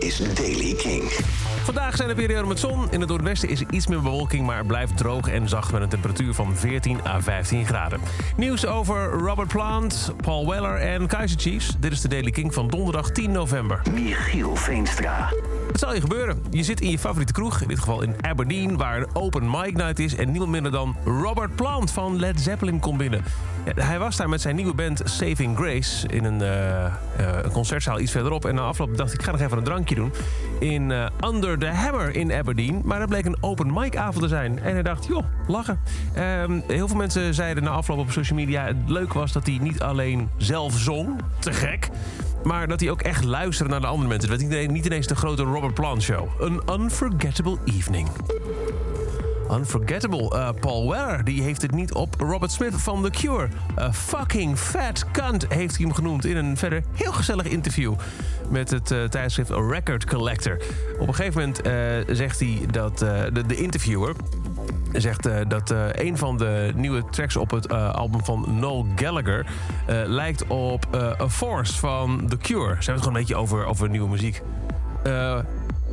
is Daily King. Vandaag zijn er perioden met zon. In het noordwesten is er iets meer bewolking, maar het blijft droog en zacht met een temperatuur van 14 à 15 graden. Nieuws over Robert Plant, Paul Weller en Kaiser Chiefs. Dit is de Daily King van donderdag 10 november. Michiel Veenstra. Het zal je gebeuren. Je zit in je favoriete kroeg, in dit geval in Aberdeen, waar een open mic night is. En niemand minder dan Robert Plant van Led Zeppelin komt binnen. Ja, hij was daar met zijn nieuwe band Saving Grace in een, eh, eh, een concertzaal iets verderop. En na afloop dacht ik, ik ga nog even een drankje In eh, Under the Hammer in Aberdeen. Maar dat bleek een open mic avond te zijn. En hij dacht, joh, lachen. Ehm, heel veel mensen zeiden na afloop op social media... het leuk was dat hij niet alleen zelf zong, te gek... Maar dat hij ook echt luisterde naar de andere mensen. Het werd niet ineens de grote Robert Plant show. Een unforgettable evening. Unforgettable. Uh, Paul Weller die heeft het niet op. Robert Smith van The Cure. A fucking fat cunt heeft hij hem genoemd in een verder heel gezellig interview met het uh, tijdschrift Record Collector. Op een gegeven moment zegt hij dat de, de, interviewer zegt dat een van de nieuwe tracks op het album van Noel Gallagher lijkt op A Force van The Cure. Ze hebben het gewoon een beetje over, over nieuwe muziek.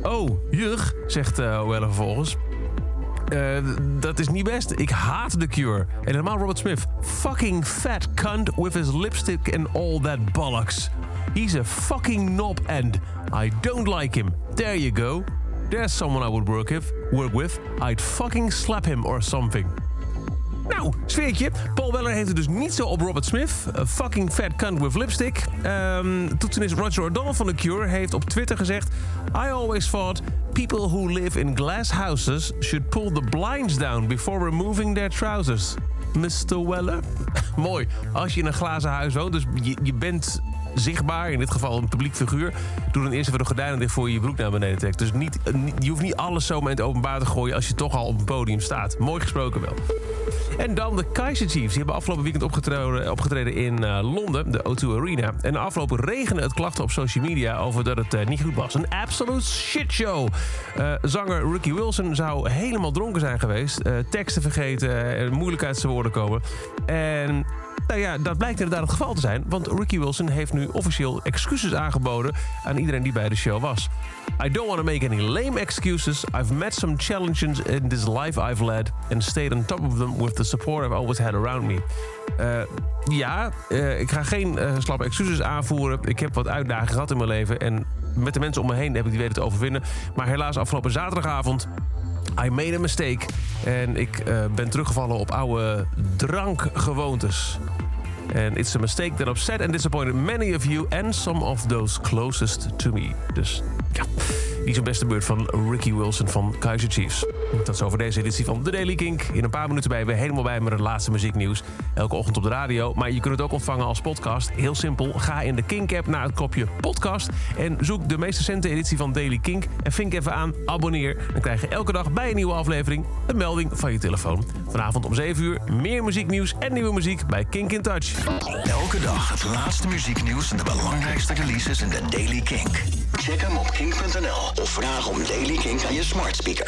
oh, jug, zegt Weller vervolgens. Uh, dat is niet best. Ik haat The Cure. En helemaal Robert Smith. Fucking fat cunt with his lipstick and all that bollocks. He's a fucking knob and I don't like him. There you go. There's someone I would work with. Work with. I'd fucking slap him or something. Nou, sfeertje. Paul Weller heeft het dus niet zo op Robert Smith. A fucking fat cunt with lipstick. Um, toetsenist Roger O'Donnell van The Cure heeft op Twitter gezegd... I always thought people who live in glass houses... should pull the blinds down before removing their trousers. Mr. Weller? Mooi. Als je in een glazen huis woont, dus je, je bent zichtbaar, in dit geval een publiek figuur... doe dan eerst even de gordijnen dicht voor je je broek naar beneden trekt. Dus niet, je hoeft niet alles zomaar in het openbaar te gooien... als je toch al op een podium staat. Mooi gesproken wel. En dan de Kaiser Chiefs. Die hebben afgelopen weekend opgetreden, opgetreden in uh, Londen, de O2 Arena. En de afgelopen regende het klachten op social media over dat het uh, niet goed was. Een absolute shitshow. Uh, zanger Ricky Wilson zou helemaal dronken zijn geweest. teksten vergeten en moeilijk uit zijn woorden komen. En nou ja, dat blijkt inderdaad het geval te zijn. Want Ricky Wilson heeft nu officieel excuses aangeboden aan iedereen die bij de show was. I don't want to make any lame excuses. I've met some challenges in this life I've led and stayed on top of them with the support I've always had around me. Uh, ja, uh, ik ga geen uh, slappe excuses aanvoeren. Ik heb wat uitdagingen gehad in mijn leven en met de mensen om me heen heb ik die weten te overwinnen. Maar helaas afgelopen zaterdagavond I made a mistake. En ik ben teruggevallen op oude drankgewoontes. And it's a mistake that upset and disappointed many of you and some of those closest to me. Dus ja, die is een beste beurt van Ricky Wilson van Kaiser Chiefs. Dat is over deze editie van The Daily Kink. In een paar minuten je weer helemaal bij met het laatste muzieknieuws. Elke ochtend op de radio. Maar je kunt het ook ontvangen als podcast. Heel simpel. Ga in de Kink-app naar het kopje podcast. En zoek de meest recente editie van Daily Kink. En vink even aan abonneer. Dan krijg je elke dag bij een nieuwe aflevering een melding van je telefoon. Vanavond om 7 uur meer muzieknieuws en nieuwe muziek bij Kink in Touch. Elke dag het laatste muzieknieuws en de belangrijkste releases in de Daily Kink. Check hem op kink.nl of vraag om Daily Kink aan je smart speaker.